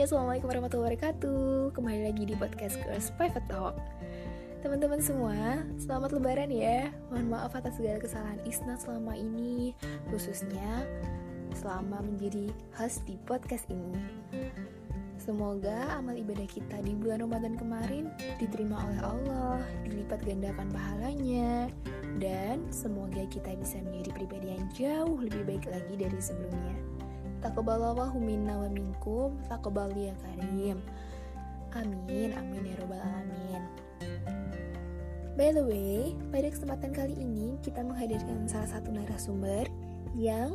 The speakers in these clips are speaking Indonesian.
Hai, Assalamualaikum warahmatullahi wabarakatuh. Kembali lagi di podcast Girls Private Talk. Teman-teman semua, selamat lebaran ya. Mohon maaf atas segala kesalahan Isna selama ini Khususnya selama menjadi host di podcast ini. Semoga amal ibadah kita di bulan Ramadan kemarin diterima oleh Allah, dilipat gandakan pahalanya, dan semoga kita bisa menjadi pribadi yang jauh lebih baik lagi dari sebelumnya. Taqabbalallahu minna wa minkum, taqabbal ya karim. Amin, amin ya robbal alamin. By the way, pada kesempatan kali ini kita menghadirkan salah satu narasumber yang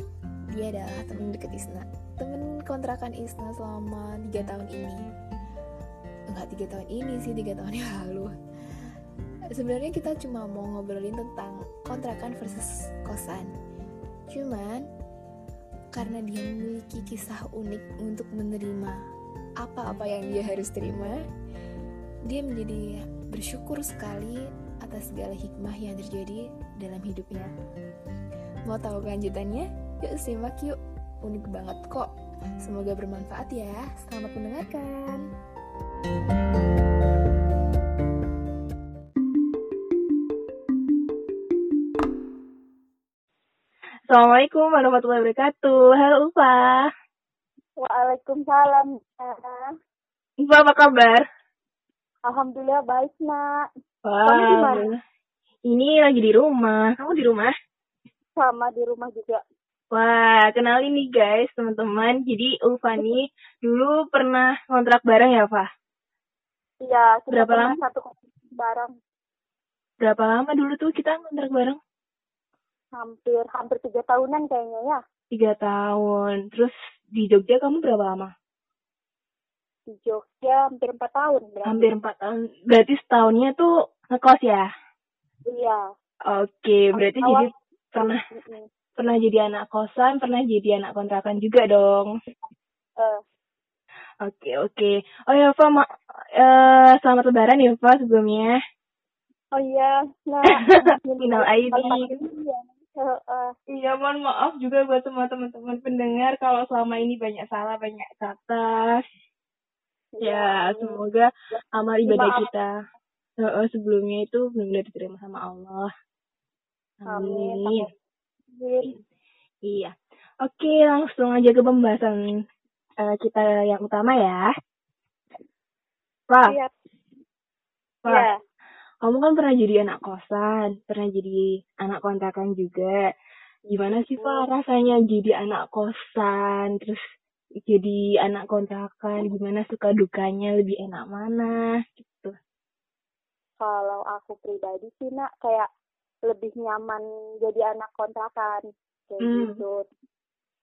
dia adalah teman dekat Isna, teman kontrakan Isna selama 3 tahun ini. Enggak 3 tahun ini sih, 3 tahun yang lalu. Sebenarnya kita cuma mau ngobrolin tentang kontrakan versus kosan. Cuman karena dia memiliki kisah unik untuk menerima apa-apa yang dia harus terima, dia menjadi bersyukur sekali atas segala hikmah yang terjadi dalam hidupnya. Mau tahu kelanjutannya? Yuk simak yuk, unik banget kok. Semoga bermanfaat ya. Selamat mendengarkan. Assalamualaikum warahmatullahi wabarakatuh. Halo Ufa. Waalaikumsalam. Ufa apa kabar? Alhamdulillah baik, Nak. Wah. Kamu di mana? Ini lagi di rumah. Kamu di rumah? Sama di rumah juga. Wah, kenalin nih guys, teman-teman. Jadi Ulfa nih dulu pernah kontrak bareng ya, Fa? Iya, Berapa lama? satu barang Berapa lama dulu tuh kita kontrak bareng? Hampir hampir tiga tahunan kayaknya ya. Tiga tahun. Terus di Jogja kamu berapa lama? Di Jogja hampir empat tahun. berarti. Hampir empat tahun. Berarti setahunnya tuh ngekos ya? Iya. Oke, berarti Awal- jadi pernah Mm-mm. pernah jadi anak kosan, pernah jadi anak kontrakan juga dong. Eh, Oke oke. Oh ya Fa, ma- eh, selamat lebaran ya Fa sebelumnya. oh iya, nah. Minal aidin. Iya. Eh, eh, Iya mohon maaf juga buat semua teman-teman pendengar kalau selama ini banyak salah banyak kata. Ya iya. semoga amal ibadah Maaf. kita eh, sebelumnya itu benar-benar diterima sama Allah. Amin. Amin. Iya. Oke langsung aja ke pembahasan eh, kita yang utama ya. Iya. Fa, Iya. Kamu kan pernah jadi anak kosan, pernah jadi anak kontrakan juga. Gimana sih, Pak, rasanya jadi anak kosan, terus jadi anak kontrakan, gimana suka dukanya, lebih enak mana, gitu. Kalau aku pribadi sih, Nak, kayak lebih nyaman jadi anak kontrakan. Kayak Hmm. gitu.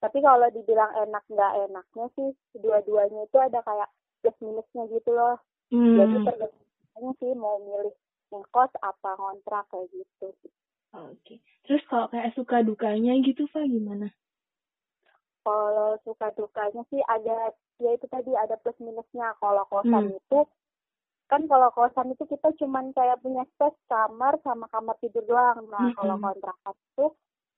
Tapi kalau dibilang enak nggak enaknya sih, dua-duanya itu ada kayak plus minusnya gitu loh. Jadi Hmm, tergantung sih mau milih ngekos apa ngontrak kayak gitu. oke. Terus kalau kayak suka dukanya gitu, Pak, gimana? Kalau suka dukanya sih ada, ya itu tadi ada plus minusnya. Kalau kosan Hmm. itu, kan kalau kosan itu kita cuman kayak punya space kamar sama kamar tidur doang. Nah, kalau Mm-mm. kontrakan itu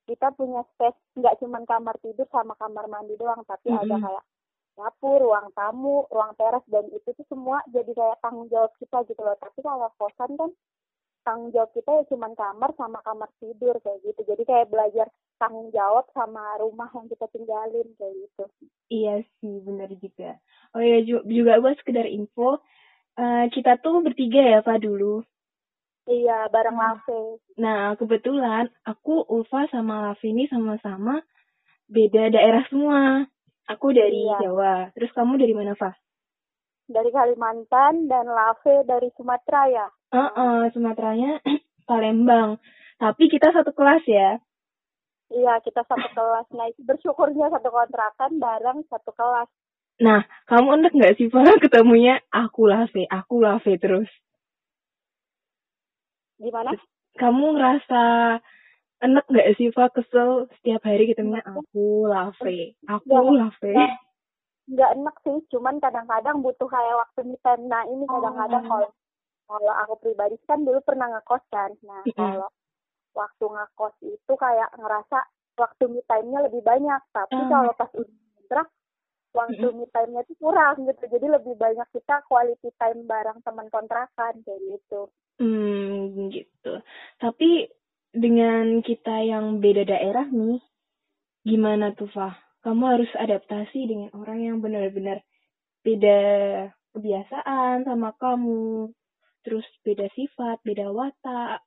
kita punya space nggak cuman kamar tidur sama kamar mandi doang, tapi ada Mm-mm. kayak dapur, ruang tamu, ruang teras dan itu tuh semua jadi kayak tanggung jawab kita gitu loh. Tapi kalau kosan kan tanggung jawab kita ya cuman kamar sama kamar tidur kayak gitu. Jadi kayak belajar tanggung jawab sama rumah yang kita tinggalin kayak gitu. Iya sih, benar juga. Oh ya, ju- juga buat sekedar info, eh, kita tuh bertiga ya, Pak, dulu. Iya, bareng Hmm. Lafe. Nah, kebetulan aku, Ulfa, sama Lavi ini sama-sama beda daerah semua. Aku dari Iya. Jawa. Terus kamu dari mana, Fa? dari Kalimantan dan Lave dari Sumatera ya. Heeh, Sumateranya Palembang. Tapi kita satu kelas ya. Iya, kita satu kelas. Nah, bersyukurnya satu kontrakan bareng satu kelas. Nah, kamu enak nggak sih, Fa, ketemunya aku Lave, aku Lave terus? Gimana? Kamu ngerasa enak nggak sih, Fa, kesel setiap hari ketemunya aku Lave, aku. Lave? Nggak. Enak sih, cuman kadang-kadang butuh kayak waktu me time. Nah, ini kadang-kadang Oh. kalau kalau aku pribadi kan dulu pernah ngekos kan. Nah, Mm-mm. kalau waktu ngekos itu kayak ngerasa waktu me time-nya lebih banyak. Tapi Ah. kalau pas udah kontrak waktu me time-nya itu kurang gitu jadi lebih banyak kita quality time bareng teman kontrakan kayak gitu Hmm, gitu. Tapi dengan kita yang beda daerah nih, gimana tuh, Fah? Kamu harus adaptasi dengan orang yang benar-benar beda kebiasaan sama kamu, terus beda sifat, beda watak.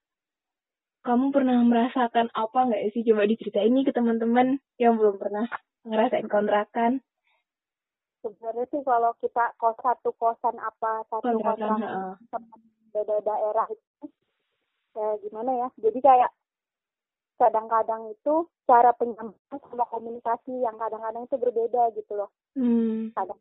Kamu pernah merasakan apa nggak sih? Coba diceritain nih ke teman-teman yang belum pernah ngerasain kontrakan. sebenarnya sih kalau kita kos satu kosan apa satu Kontrakan, kontrakan beda daerah itu kayak gimana ya jadi kayak kadang-kadang itu cara penyampaian sama komunikasi yang kadang-kadang itu berbeda gitu loh Hmm. kadang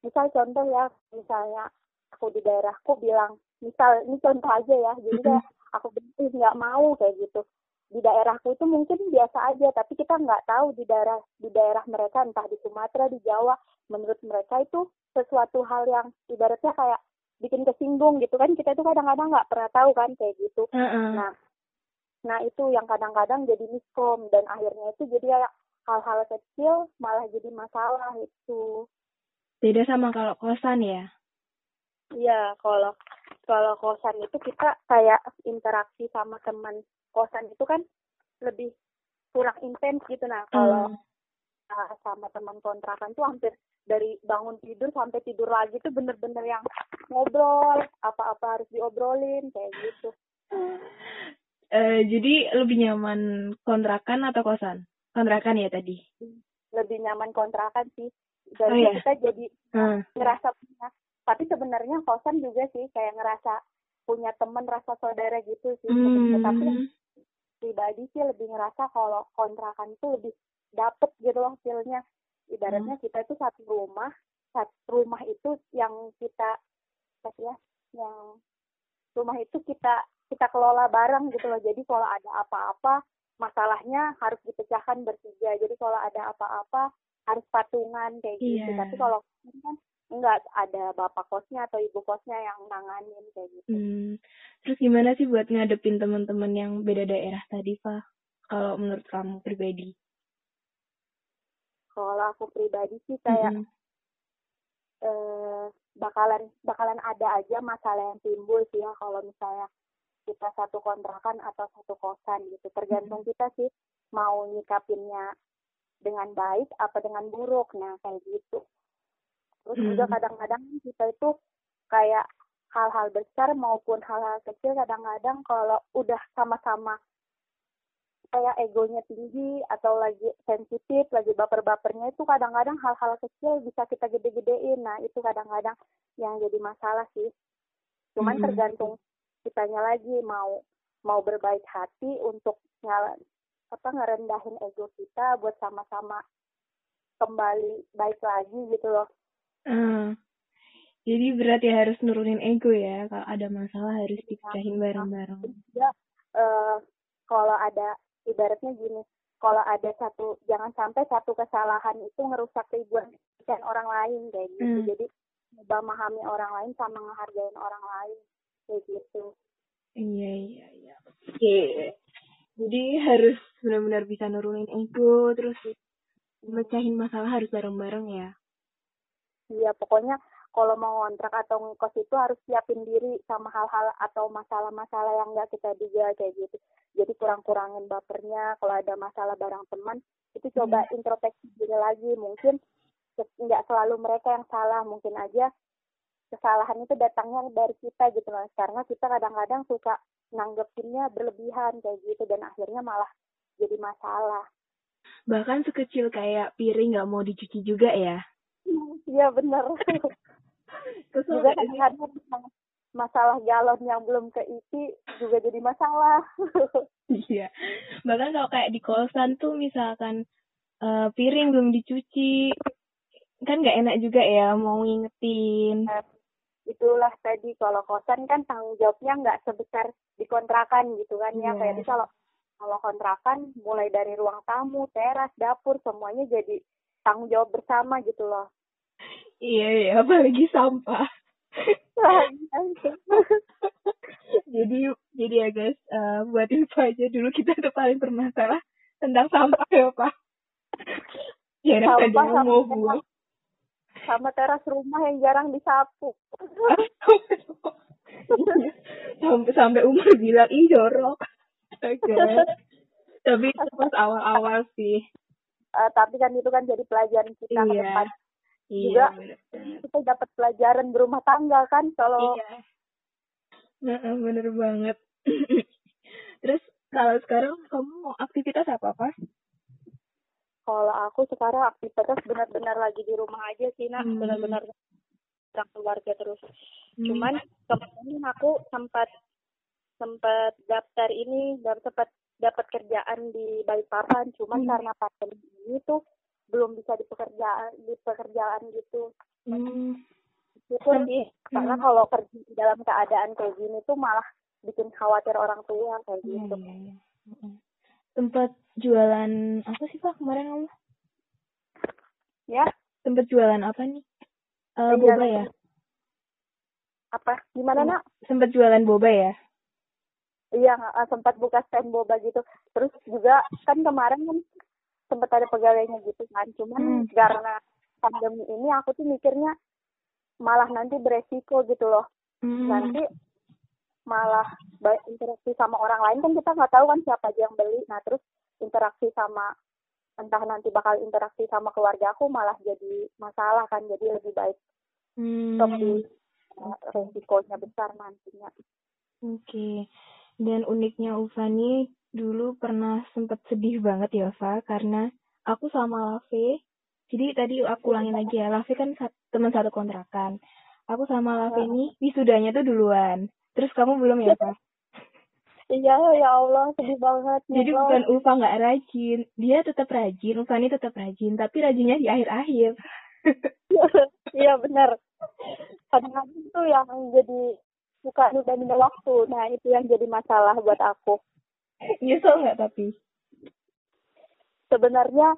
misal contoh ya misalnya aku di daerahku bilang misal ini contoh aja ya jadi kayak aku bilang "Ih, nggak mau kayak gitu di daerahku itu mungkin biasa aja tapi kita nggak tahu di daerah di daerah mereka entah di Sumatera di Jawa menurut mereka itu sesuatu hal yang ibaratnya kayak bikin kesinggung gitu kan kita itu kadang-kadang nggak pernah tahu kan kayak gitu Heeh. Nah, nah itu yang kadang-kadang jadi miskom dan akhirnya itu jadi hal-hal kecil malah jadi masalah itu. Beda sama kalau kosan ya. Iya, kalau kalau kosan itu kita kayak interaksi sama teman kosan itu kan lebih kurang intens gitu. Nah, kalau Hmm. uh, sama teman kontrakan tuh hampir dari bangun tidur sampai tidur lagi tuh bener-bener yang ngobrol, apa-apa harus diobrolin kayak gitu. Eh, jadi lebih nyaman kontrakan atau kosan? Kontrakan ya tadi. Lebih nyaman kontrakan sih. Oh, Jadi iya. kita jadi Hmm. ngerasa punya tapi sebenarnya kosan juga sih kayak ngerasa punya temen rasa saudara gitu sih Hmm. tapi pribadi sih lebih ngerasa kalau kontrakan itu lebih dapet gitu loh feelnya ibaratnya kita itu satu rumah satu rumah itu yang kita ya yang rumah itu kita kita kelola bareng gitu loh jadi kalau ada apa-apa masalahnya harus dipecahkan bertiga jadi kalau ada apa-apa harus patungan kayak gitu Iya. tapi kalau kan enggak ada bapak kosnya atau ibu kosnya yang nanganin kayak gitu Hmm. Terus gimana sih buat ngadepin teman-teman yang beda daerah tadi, Pak? Kalau menurut kamu pribadi? kalau aku pribadi sih kayak Mm-mm. eh, bakalan bakalan ada aja masalah yang timbul sih ya kalau misalnya kita satu kontrakan atau satu kosan gitu tergantung kita sih mau nyikapinnya dengan baik apa dengan buruk nah kayak gitu terus juga Hmm. kadang-kadang kita itu kayak hal-hal besar maupun hal-hal kecil kadang-kadang kalau udah sama-sama kayak egonya tinggi atau lagi sensitif, lagi baper-bapernya itu kadang-kadang hal-hal kecil bisa kita gede-gedein. Nah, itu kadang-kadang yang jadi masalah sih. Cuman Mm-mm. tergantung kitanya lagi mau mau berbaik hati untuk ngala- apa ngerendahin ego kita buat sama-sama kembali baik lagi gitu loh. Ah. Jadi berat ya harus nurunin ego ya. Kalau ada masalah harus dipecahin bareng-bareng. juga eh, kalau ada ibaratnya gini kalau ada satu jangan sampai satu kesalahan itu ngerusak ribuan dan orang lain kayak gitu Hmm. jadi coba memahami orang lain sama ngehargain orang lain kayak gitu Iya, iya, iya. Oke. Jadi harus benar-benar bisa nurunin ego, terus mecahin masalah harus bareng-bareng ya. Iya pokoknya kalau mau kontrak atau ngekos itu harus siapin diri sama hal-hal atau masalah-masalah yang nggak kita duga kayak gitu. Jadi kurang-kurangin bapernya. Kalau ada masalah bareng teman, itu coba introspeksi diri lagi. Mungkin nggak selalu mereka yang salah. Mungkin aja kesalahan itu datangnya dari kita gitu loh. Karena kita kadang-kadang suka nanggepinnya berlebihan kayak gitu. Dan akhirnya malah jadi masalah. Bahkan sekecil kayak piring nggak mau dicuci juga ya. Iya bener. Kesel juga kadang-kadang masalah galon yang belum keisi juga jadi masalah. Iya. Bahkan kalau kayak di kosan tuh misalkan eh, piring belum dicuci, kan nggak enak juga ya mau ngingetin. Itulah tadi kalau kosan kan tanggung jawabnya nggak sebesar di kontrakan gitu kan Iya. ya. Kayak kalau kalau kontrakan mulai dari ruang tamu, teras, dapur semuanya jadi tanggung jawab bersama gitu loh. Iya, iya, apalagi sampah. jadi jadi ya guys, eh, buat info aja dulu kita tuh paling bermasalah tentang sampah ya Pak. Ada Sampah yang mau buang. Sama teras rumah yang jarang disapu. Sampai sampai umur bilang ih jorok. Tapi itu pas awal-awal sih. Eh, tapi kan itu kan jadi pelajaran kita ke iya. depan. Iya Juga bener. banget. kita dapat pelajaran berumah tangga kan kalau iya. Nah, bener banget. Terus kalau sekarang kamu aktivitas apa apa kalau aku sekarang aktivitas benar-benar lagi di rumah aja sih nak Hmm. benar-benar sama keluarga terus Hmm. cuman kemarin aku sempat sempat daftar ini dan sempat dapat kerjaan di Balikpapan cuman Hmm. karena pandemi ini tuh belum bisa di pekerjaan di pekerjaan gitu Hmm. itu sih karena Hmm. kalau kerja di dalam keadaan kayak gini tuh malah bikin khawatir orang tua kayak Iya, gitu iya, iya. Mm-mm. Tempat jualan apa sih Pak kemarin kamu? ya Tempat jualan apa nih? Iya, boba ya? apa gimana nak Sempat jualan boba ya? Iya, sempat buka stand boba gitu. Terus juga kan kemarin kan sempat ada pegawainya gitu kan. Cuman Hmm. karena pandemi ini aku tuh mikirnya malah nanti beresiko gitu loh. Hmm. Nanti malah baik interaksi sama orang lain kan kita nggak tahu kan siapa aja yang beli. Nah terus interaksi sama entah nanti bakal interaksi sama keluarga aku malah jadi masalah kan. Jadi lebih baik Hmm. lebih eh, resikonya besar nantinya. Oke. Dan uniknya Ufa nih dulu pernah sempat sedih banget ya, Ufa, karena aku sama Lave. Jadi tadi aku ulangin lagi ya, Lave kan teman satu kontrakan. Aku sama Lave nih wisudanya tuh duluan. Terus kamu belum ya, Ufa? Iya ya Allah sedih banget. Jadi Nurul. bukan Ufa nggak rajin, dia tetap rajin, Ufa ini tetap rajin, tapi rajinnya di akhir-akhir. Iya benar. Kadang-kadang tuh yang jadi suka nunda-nunda waktu. Nah itu yang jadi masalah buat aku. Nyesel nggak tapi? Sebenarnya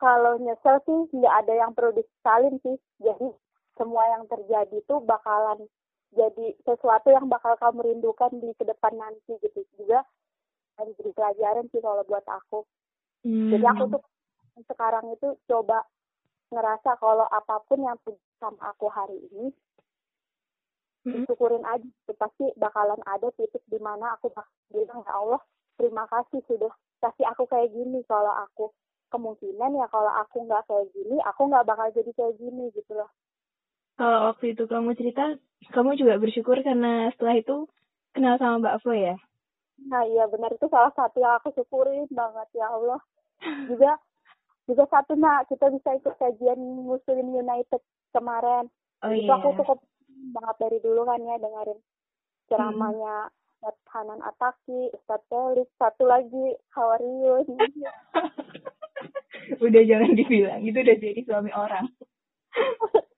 kalau nyesel sih nggak ada yang perlu disesalin sih. Jadi semua yang terjadi tuh bakalan jadi sesuatu yang bakal kamu rindukan di ke depan nanti gitu. Juga harus jadi pelajaran sih kalau buat aku. Hmm. Jadi aku tuh sekarang itu coba ngerasa kalau apa pun yang sama aku hari ini Mm-mm. syukurin aja itu pasti bakalan ada titik di mana aku bilang ya Allah terima kasih sudah kasih aku kayak gini kalau aku kemungkinan ya kalau aku nggak kayak gini aku nggak bakal jadi kayak gini gitu loh Kalau waktu itu kamu cerita, kamu juga bersyukur karena setelah itu kenal sama Mbak Flo ya? nah iya benar itu salah satu yang aku syukurin banget ya Allah juga juga satu nak kita bisa ikut kajian Muslim United kemarin Oh itu iya. aku cukup banget dari dulu kan ya dengerin ceramahnya Ustadz Hanan Ataki, Ustadz Felix, satu lagi Hawariun. udah jangan dibilang, itu udah jadi suami orang.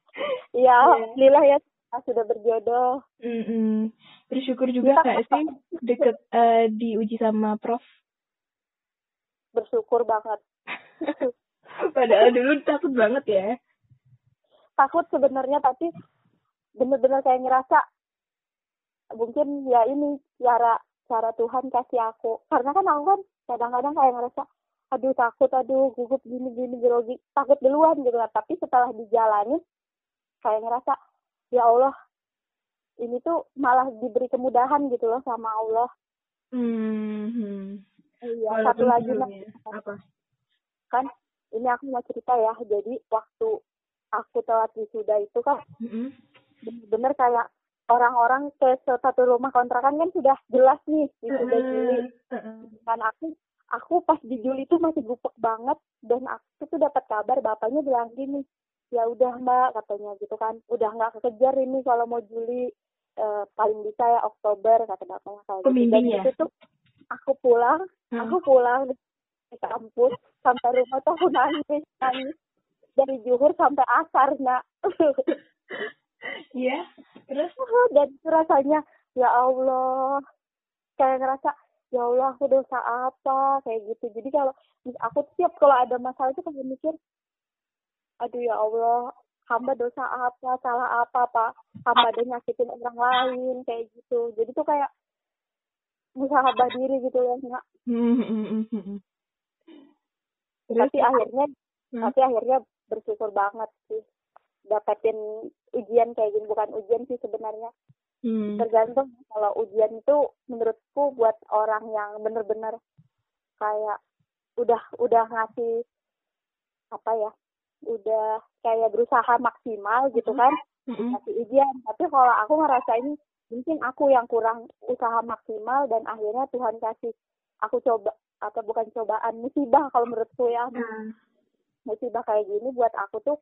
Iya, alhamdulillah ya sudah berjodoh. Mm-mm. Bersyukur juga Kita nggak sih deket eh, diuji sama Prof? Bersyukur banget. Padahal dulu takut banget ya. Takut sebenarnya tapi bener-bener kayak ngerasa mungkin ya ini cara cara Tuhan kasih aku. Karena kan aku kan kadang-kadang kayak ngerasa aduh takut, aduh gugup gini gini grogi, takut duluan gitu kan. Tapi setelah dijalanin kayak ngerasa ya Allah ini tuh malah diberi kemudahan gitu loh sama Allah. Hmm. Iya, Walaupun satu lagi sebelumnya. Apa? kan ini aku mau cerita ya. Jadi waktu aku telat wisuda itu kan Mm-mm. bener-bener kayak orang-orang ke satu rumah kontrakan kan sudah jelas nih wisuda Juli. Mm-mm. Kan aku aku pas di Juli itu masih gupek banget dan aku tuh dapat kabar bapaknya bilang gini ya udah mbak katanya gitu kan udah nggak kekejar ini kalau mau Juli eh, paling bisa ya Oktober kata bapaknya kayak gitu. Dan ya? itu tuh aku pulang Hmm. aku pulang di kampus sampai rumah tuh aku nangis nangis dari juhur sampai asar nak Iya. Terus? dan rasanya ya Allah kayak ngerasa ya Allah aku dosa apa kayak gitu jadi kalau aku tiap kalau ada masalah itu kayak mikir aduh ya Allah hamba dosa apa salah apa pak hamba ada nyakitin orang lain kayak gitu jadi tuh kayak musahabah diri gitu loh Mm-mm. Terus? tapi akhirnya Hmm. tapi akhirnya bersyukur banget sih dapetin ujian kayak gini bukan ujian sih sebenarnya Hmm. tergantung kalau ujian itu menurutku buat orang yang bener-bener kayak udah udah ngasih apa ya udah kayak berusaha maksimal gitu kan. Mm-mm. ngasih ujian. Tapi kalau aku ngerasain mungkin aku yang kurang usaha maksimal dan akhirnya Tuhan kasih aku coba atau bukan cobaan musibah kalau menurutku ya. Nah, musibah kayak gini buat aku tuh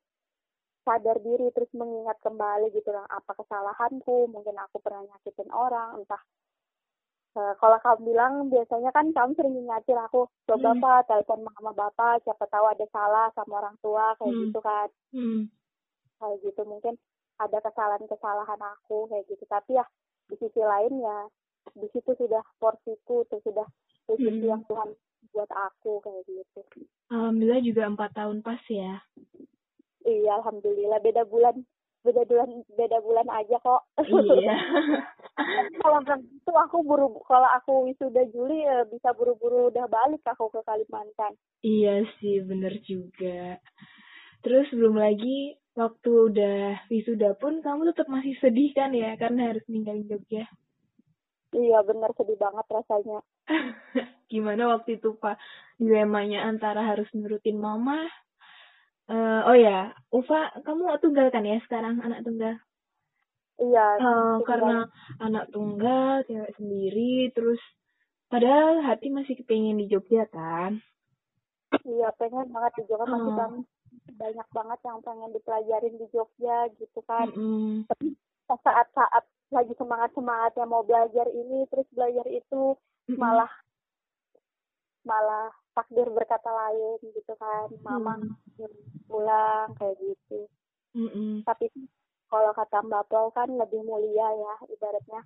sadar diri terus mengingat kembali gitu. Lah apa kesalahanku? Mungkin aku pernah nyakitin orang entah eh, kalau kamu bilang biasanya kan kamu sering ngingatin aku coba Hmm. pak telepon mama bapak siapa tahu ada salah sama orang tua kayak Hmm. gitu kan mm. kayak gitu mungkin ada kesalahan-kesalahan aku kayak gitu tapi ya di sisi lain ya di situ sudah porsiku tuh sudah rezeki Hmm. yang Tuhan buat aku kayak gitu Alhamdulillah juga empat tahun pas ya. iya alhamdulillah beda bulan beda bulan beda bulan aja kok Iya. kalau begitu aku buru kalau aku wisuda Juli eh, bisa buru-buru udah balik aku ke Kalimantan Iya sih, bener juga. Terus belum lagi waktu udah wisuda pun kamu tetap masih sedih kan ya karena harus ninggalin Jogja. iya bener sedih banget rasanya Gimana waktu itu Pak dilemanya antara harus nurutin mama? Eh, oh ya, Ufa, kamu tunggal kan ya sekarang anak tunggal? iya Eh, sedih karena anak tunggal, cewek sendiri, terus padahal hati masih kepingin di Jogja kan? iya pengen banget di Jogja masih Oh. bang banyak banget yang pengen dipelajarin di Jogja gitu kan Mm-mm. tapi saat-saat lagi semangat-semangatnya mau belajar ini terus belajar itu Mm-mm. malah malah takdir berkata lain gitu kan mama Hmm. pulang kayak gitu Mm-mm. tapi kalau kata Mbak Pol kan lebih mulia ya ibaratnya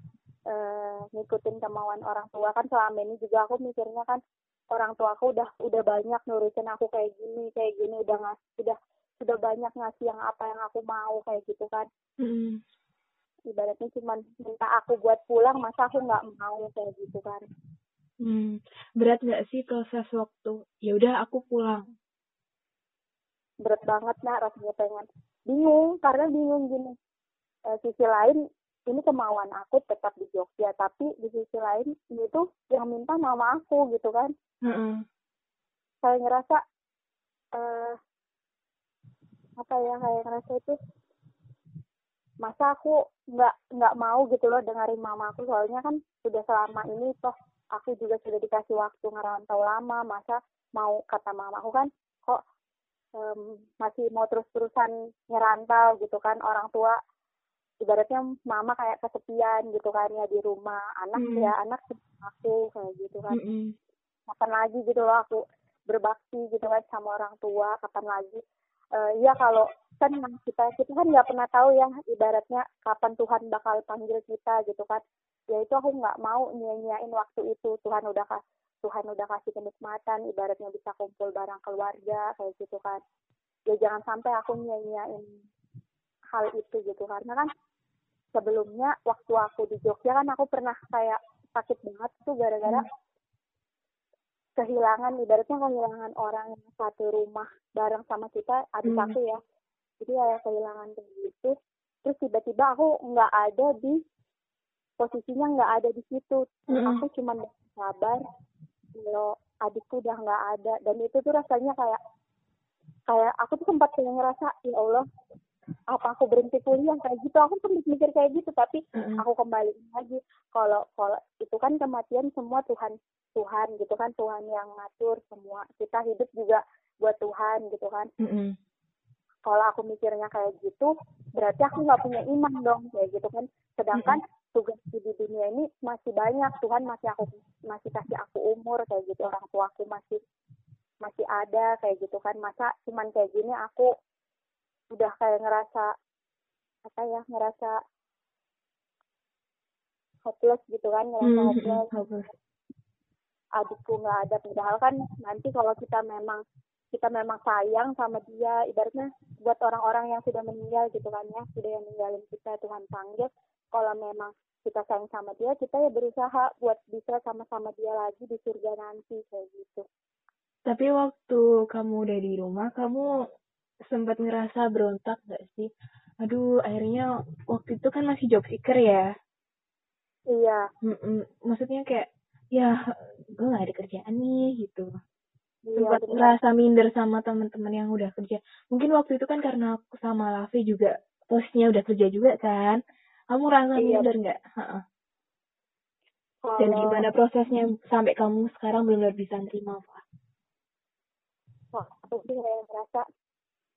eh, ngikutin kemauan orang tua kan selama ini juga aku mikirnya kan orang tua aku udah udah banyak nurutin aku kayak gini kayak gini udah ngas udah sudah banyak ngasih yang apa yang aku mau kayak gitu kan Mm-mm. ibaratnya cuman minta aku buat pulang masa aku nggak mau kayak gitu kan Hmm, berat nggak sih proses waktu? Ya udah aku pulang. berat banget nak rasanya pengen bingung karena bingung gini Eh, sisi lain ini kemauan aku tetap di Jogja tapi di sisi lain ini tuh yang minta mama aku gitu kan Heeh. saya ngerasa eh apa ya kayak ngerasa itu masa aku nggak nggak mau gitu loh dengerin mama aku soalnya kan sudah selama ini toh aku juga sudah dikasih waktu ngerantau lama masa mau kata mama aku kan kok em, masih mau terus-terusan ngerantau gitu kan orang tua ibaratnya mama kayak kesepian gitu kan ya di rumah anak Hmm. ya anak aku kayak gitu kan Mm-mm. kapan lagi gitu loh aku berbakti gitu kan sama orang tua kapan lagi Eh ya kalau kan kita kita kan nggak pernah tahu ya ibaratnya kapan Tuhan bakal panggil kita gitu kan. Ya itu aku nggak mau nyanyain waktu itu. Tuhan udah Tuhan udah kasih kenikmatan ibaratnya bisa kumpul bareng keluarga kayak gitu kan. Ya jangan sampai aku nyanyain hal itu gitu. Karena kan sebelumnya waktu aku di Jogja kan aku pernah kayak sakit banget tuh gara-gara kehilangan ibaratnya kehilangan orang yang satu rumah bareng sama kita adik Hmm. aku ya jadi kayak kehilangan kayak gitu. Terus tiba-tiba aku nggak ada di posisinya nggak ada di situ. Mm-mm. aku cuma sabar kalau adikku udah nggak ada. Dan itu tuh rasanya kayak kayak aku tuh sempat kayak ngerasa ya Allah apa aku berhenti kuliah? Kayak gitu. Aku sempat mikir kayak gitu tapi Mm-mm. aku kembali lagi. Kalau kalau itu kan kematian semua Tuhan Tuhan gitu kan. Tuhan yang ngatur semua. Kita hidup juga buat Tuhan gitu kan. Mm-mm. Kalau aku mikirnya kayak gitu berarti aku nggak punya iman dong kayak gitu kan. Sedangkan tugas di dunia ini masih banyak. Tuhan masih aku masih kasih aku umur kayak gitu. Orang tuaku masih masih ada kayak gitu kan. Masa cuman kayak gini aku udah kayak ngerasa apa ya ngerasa hopeless gitu kan ngerasa Hopeless. adikku nggak ada. Padahal kan nanti kalau kita memang kita memang sayang sama dia ibaratnya buat orang-orang yang sudah meninggal gitu kan ya sudah yang ninggalin kita Tuhan panggil kalau memang kita sayang sama dia kita ya berusaha buat bisa sama-sama dia lagi di surga nanti kayak gitu Tapi waktu kamu udah di rumah, kamu sempat ngerasa berontak gak sih? Aduh, akhirnya waktu itu kan masih job seeker ya. iya Mm-mm. Maksudnya kayak, ya gue gak ada kerjaan nih gitu. Iya Sempat benar ngerasa minder sama teman-teman yang udah kerja. Mungkin waktu itu kan karena aku sama Lavi juga posisinya udah kerja juga kan. Kamu rasa Iya. minder nggak? Dan gimana prosesnya sampai kamu sekarang benar-benar bisa nerima, Pak? wah aku sih kayak ngerasa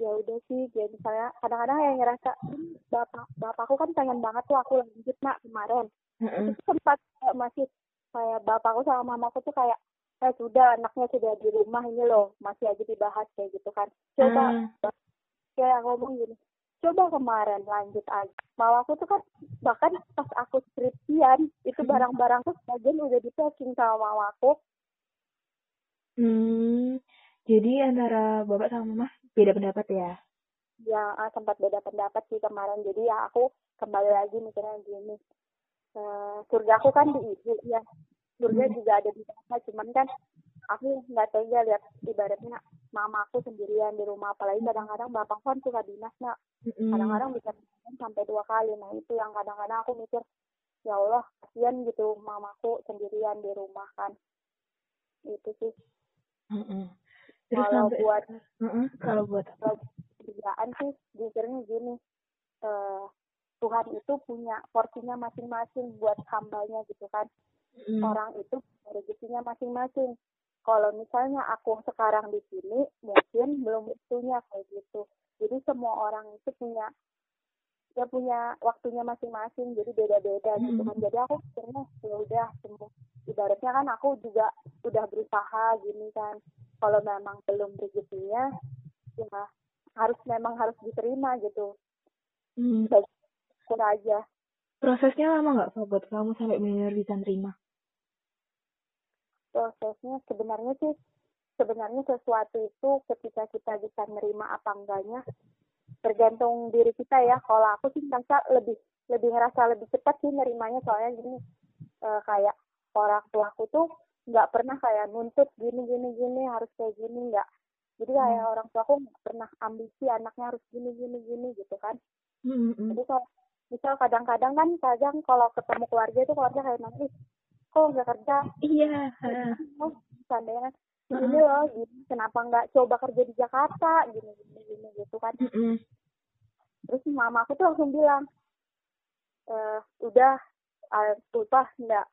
ya udah sih jadi misalnya kadang-kadang kayak ngerasa "Hmm, bapak bapakku kan pengen banget tuh aku lanjut nak kemarin Heeh. itu sempat kayak masih kayak bapakku sama mamaku tuh kayak eh sudah anaknya sudah di rumah ini loh masih aja dibahas kayak gitu kan. Coba Ah. kayak ngomong gini coba kemarin lanjut aja. Mamaku tuh kan bahkan pas aku skripsian itu barang-barangku sebagian udah di packing sama mamaku Hmm, jadi antara bapak sama mama beda pendapat ya? yang ah, sempat beda pendapat sih kemarin. Jadi ya aku kembali lagi mikirnya gini eh surga aku kan di ibu ya surga Hmm. juga ada di bapak cuman kan aku nggak tega lihat ibaratnya mamaku sendirian di rumah apalagi kadang-kadang bapak kan suka dinas nak. Kadang-kadang bisa sampai dua kali nah itu yang kadang-kadang aku mikir ya Allah kasihan gitu mamaku sendirian di rumah kan. Itu sih. Terus kalau sampai buat kalau buat kerjaan sih mikirnya gini eh Tuhan itu punya porsinya masing-masing buat hambanya gitu kan Mm. orang itu rezekinya masing-masing. Kalau misalnya aku sekarang di sini mungkin belum waktunya kayak gitu. Jadi semua orang itu punya ya punya waktunya masing-masing jadi beda-beda gitu kan. Jadi aku pikirnya ya udah semua ibaratnya kan aku juga udah berusaha gini kan. Kalau memang belum rezekinya ya harus memang harus diterima gitu. Hmm. pun aja. Prosesnya lama nggak buat kamu sampai benar-benar bisa nerima? Prosesnya sebenarnya sih sebenarnya sesuatu itu ketika kita bisa nerima apa enggaknya tergantung diri kita ya. Kalau aku sih merasa lebih lebih ngerasa lebih cepat sih nerimanya. Soalnya gini eh, kayak orang tuaku tuh nggak pernah kayak nuntut gini gini gini harus kayak gini nggak. Jadi kayak orang tuaku nggak pernah ambisi anaknya harus gini gini gini gitu kan. Mm-mm. jadi kalau misal kadang-kadang kan kadang kalau ketemu keluarga itu keluarga kayak nangis kok nggak kerja? Iya. ha. oh seandainya ini loh gini kenapa nggak coba kerja di Jakarta? Gini gini gini gitu kan. Mm-mm. terus mama aku tuh langsung bilang eh udah uh, ulpah nggak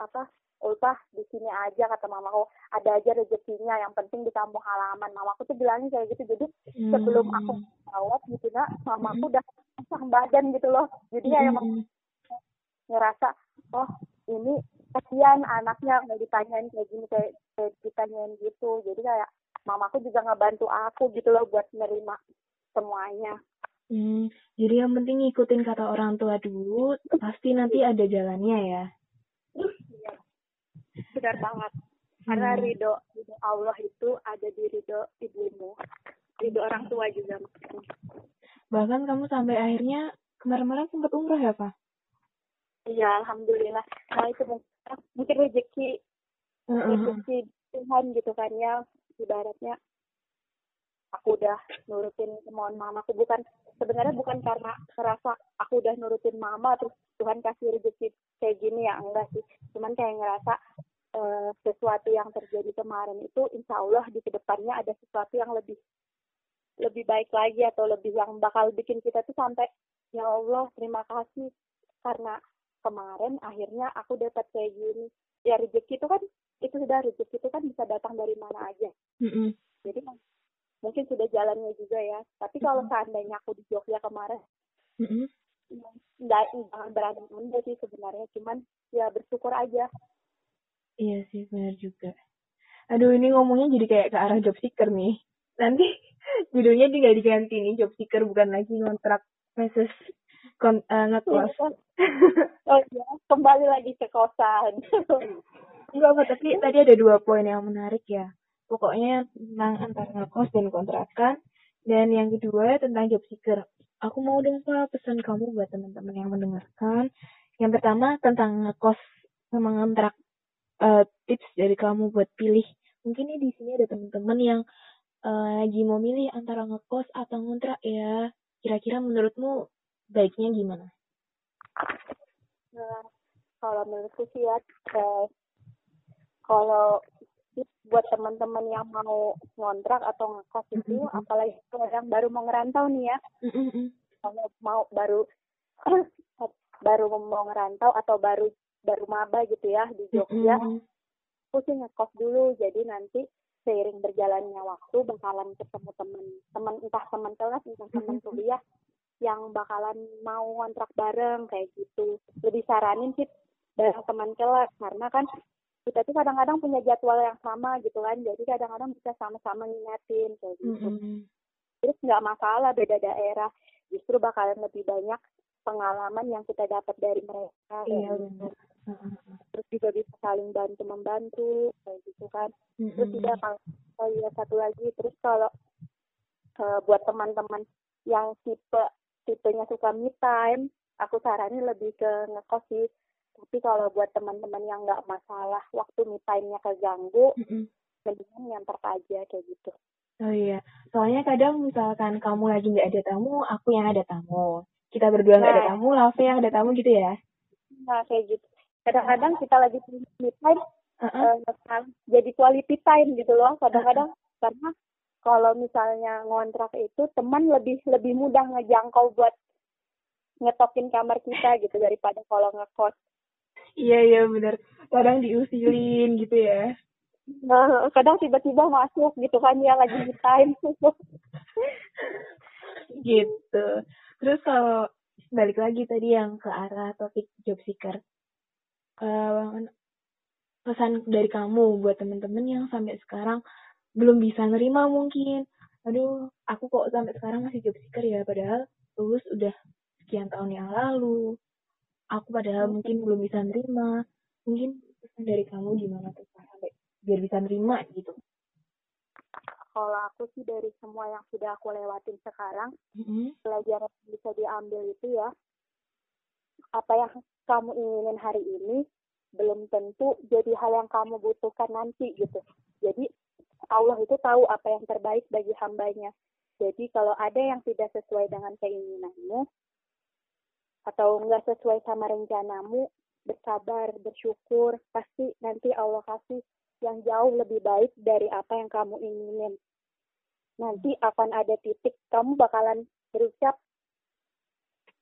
apa ulpah di sini aja kata mamaku ada aja rezekinya yang penting di kampung halaman. Mamaku tuh bilangnya kayak gitu. Jadi sebelum aku jawab gitu nak mamaku udah pasang badan gitu loh. Jadi kayak Mm-mm. ngerasa oh ini kasihan anaknya nggak ditanyain kayak gini kayak, kayak ditanyain gitu jadi kayak mamaku juga ngebantu aku gitu loh buat nerima semuanya Hmm, jadi yang penting ngikutin kata orang tua dulu, pasti nanti ada jalannya ya. Iya, benar banget karena Hmm. ridho ridho Allah itu ada di ridho ibumu ridho orang tua juga Bahkan kamu sampai akhirnya kemarin-kemarin sempat umroh ya, Pak? Iya alhamdulillah. Nah itu mungkin mungkin rezeki rezeki Tuhan gitu kan ya. Ibaratnya aku udah nurutin kemauan mamaku bukan sebenarnya bukan karena merasa aku udah nurutin mama terus Tuhan kasih rezeki kayak gini ya enggak sih. Cuman kayak ngerasa eh, sesuatu yang terjadi kemarin itu insya Allah di ke depannya ada sesuatu yang lebih lebih baik lagi atau lebih yang bakal bikin kita tuh sampai ya Allah terima kasih. Karena kemarin akhirnya aku dapat kayak gini ya rezeki itu kan itu sudah rezeki itu kan bisa datang dari mana aja Mm-mm. jadi mungkin sudah jalannya juga ya tapi kalau seandainya aku di Jogja kemarin Mm-mm. nggak jangan berani menunda sih sebenarnya cuman ya bersyukur aja Iya sih, benar juga. Aduh, ini ngomongnya jadi kayak ke arah job seeker nih. Nanti judulnya tinggal diganti nih, job seeker bukan lagi kontrak versus kon eh, ngekos. oh iya kembali lagi ke kosan Enggak apa, tapi tadi ada dua poin yang menarik ya. Pokoknya tentang antara ngekos dan kontrakan. Dan yang kedua tentang job seeker. Aku mau dong Pak pesan kamu buat teman-teman yang mendengarkan. Yang pertama tentang ngekos sama ngontrak. Eh, tips dari kamu buat pilih. Mungkin nih di sini ada teman-teman yang uh, lagi mau milih antara ngekos atau ngontrak ya. Kira-kira menurutmu baiknya gimana? Nah, kalau menurutku sih ya, kayak, kalau buat teman-teman yang mau ngontrak atau ngekos itu, mm -hmm. apalagi yang baru mau ngerantau nih ya, mm -hmm. kalau mau baru baru mau ngerantau atau baru baru maba gitu ya di Jogja, mm -hmm. aku sih ngekos dulu, jadi nanti seiring berjalannya waktu bakalan ketemu teman teman entah teman kelas entah teman kuliah yang bakalan mau kontrak bareng kayak gitu. Lebih saranin sih bareng teman kelas karena kan kita tuh kadang-kadang punya jadwal yang sama gitu kan jadi kadang-kadang bisa sama-sama ngingetin kayak gitu. Mm-hmm. terus nggak masalah beda daerah. Justru bakalan lebih banyak pengalaman yang kita dapat dari mereka iya benar. Terus juga bisa saling bantu membantu kayak gitu kan. Terus juga kalau oh iya satu lagi terus kalau uh, buat teman-teman yang tipe tipenya suka me time aku saranin lebih ke ngekos sih. Tapi kalau buat teman-teman yang nggak masalah waktu me time-nya keganggu mm-hmm. mendingan nyantar aja kayak gitu. Oh iya soalnya kadang misalkan kamu lagi nggak ada tamu aku yang ada tamu. Kita berdua nggak nah, ada tamu Lave yang ada tamu gitu ya? Nah kayak gitu. Kadang-kadang kita lagi me time uh-uh. uh, jadi quality time gitu loh kadang-kadang uh-uh. karena kalau misalnya ngontrak itu teman lebih lebih mudah ngejangkau buat ngetokin kamar kita gitu daripada kalau ngekos. Iya iya benar kadang diusilin gitu ya. Nah, kadang tiba-tiba masuk gitu kan ya lagi di time gitu. Terus kalau balik lagi tadi yang ke arah topik job seeker. Uh, pesan dari kamu buat temen-temen yang sampai sekarang belum bisa nerima mungkin. Aduh aku kok sampai sekarang masih job seeker ya padahal lulus udah sekian tahun yang lalu. Aku padahal mungkin belum bisa nerima. Mungkin pesan dari kamu gimana tuh sampai biar bisa nerima gitu. Kalau aku sih dari semua yang sudah aku lewatin sekarang mm-hmm. pelajaran yang bisa diambil itu ya apa yang kamu inginin hari ini belum tentu jadi hal yang kamu butuhkan nanti gitu. Jadi Allah itu tahu apa yang terbaik bagi hambanya. Jadi kalau ada yang tidak sesuai dengan keinginanmu atau enggak sesuai sama rencanamu, bersabar, bersyukur, pasti nanti Allah kasih yang jauh lebih baik dari apa yang kamu inginin. Nanti akan ada titik kamu bakalan berucap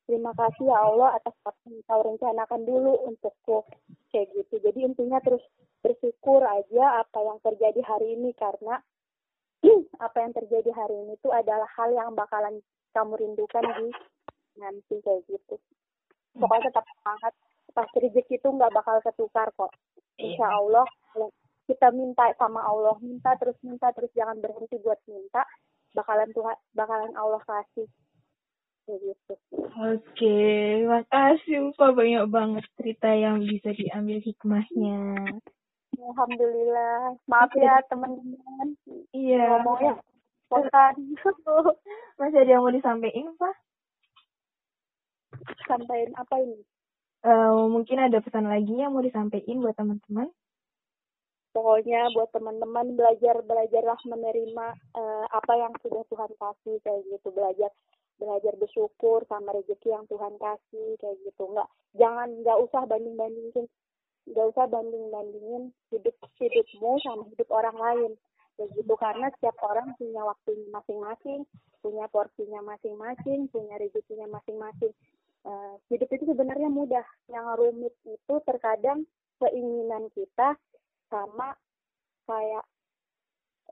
terima kasih ya Allah atas apa yang kau rencanakan dulu untukku. Kayak gitu. Jadi intinya terus bersyukur aja apa yang terjadi hari ini karena apa yang terjadi hari ini itu adalah hal yang bakalan kamu rindukan di nanti kayak gitu. Pokoknya tetap semangat. Pas rezeki itu nggak bakal ketukar kok. Insya iya. Allah kita minta sama Allah minta terus minta terus jangan berhenti buat minta. Bakalan Tuhan bakalan Allah kasih gitu. Oke, makasih Pak banyak banget cerita yang bisa diambil hikmahnya. Alhamdulillah. Maaf ya teman-teman. Iya. Ngomongnya spontan. Masih ada yang mau disampaikan, Pak? Sampaikan apa ini? Uh, mungkin ada pesan lagi yang mau disampaikan buat teman-teman. Pokoknya buat teman-teman belajar belajarlah menerima uh, apa yang sudah Tuhan kasih kayak gitu belajar belajar bersyukur sama rezeki yang Tuhan kasih kayak gitu. Nggak jangan nggak usah banding bandingin nggak usah banding bandingin hidup hidupmu sama hidup orang lain. Kayak gitu karena setiap orang punya waktunya masing-masing punya porsinya masing-masing punya rezekinya masing-masing. Uh, hidup itu sebenarnya mudah. Yang rumit itu terkadang keinginan kita sama kayak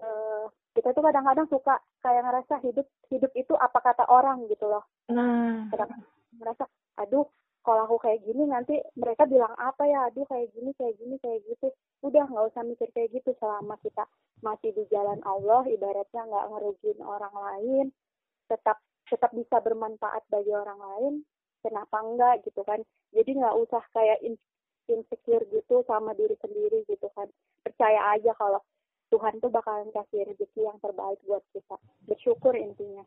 uh, kita tuh kadang-kadang suka kayak ngerasa hidup hidup itu apa kata orang gitu loh. Nah. Kadang ngerasa aduh kalau aku kayak gini nanti mereka bilang apa ya? Aduh kayak gini kayak gini kayak gitu. Udah nggak usah mikir kayak gitu selama kita masih di jalan Allah ibaratnya nggak ngerugiin orang lain tetap tetap bisa bermanfaat bagi orang lain kenapa enggak gitu kan? Jadi nggak usah kayak insecure gitu sama diri sendiri gitu kan. Percaya aja kalau Tuhan tuh bakalan kasih rezeki yang terbaik buat kita. Bersyukur intinya.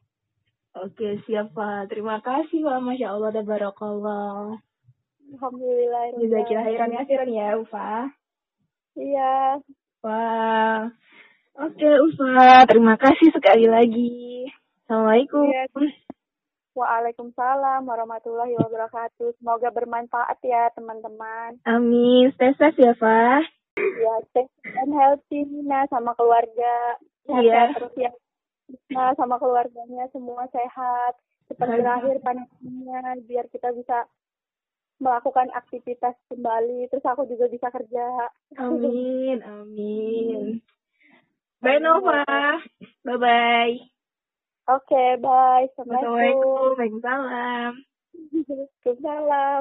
Oke, siapa? Terima kasih, Pak. Masya Allah, dan barakallah. Alhamdulillah. Jazakillah khairan ya, ya, Ufa. Iya. Wah. Oke, Ufa. Terima kasih sekali lagi. Assalamualaikum. Iya. Waalaikumsalam warahmatullahi wabarakatuh. Semoga bermanfaat ya teman-teman. Amin. Stay safe ya, Fa. Ya, stay and healthy Nina sama keluarga. Sehat Iya. terus ya. Nah, sama keluarganya semua sehat. Cepat berakhir pandeminya biar kita bisa melakukan aktivitas kembali. Terus aku juga bisa kerja. Amin, amin. Bye Nova. Bye bye. Oke, bye. Assalamualaikum. Assalamualaikum. Waalaikumsalam. Waalaikumsalam.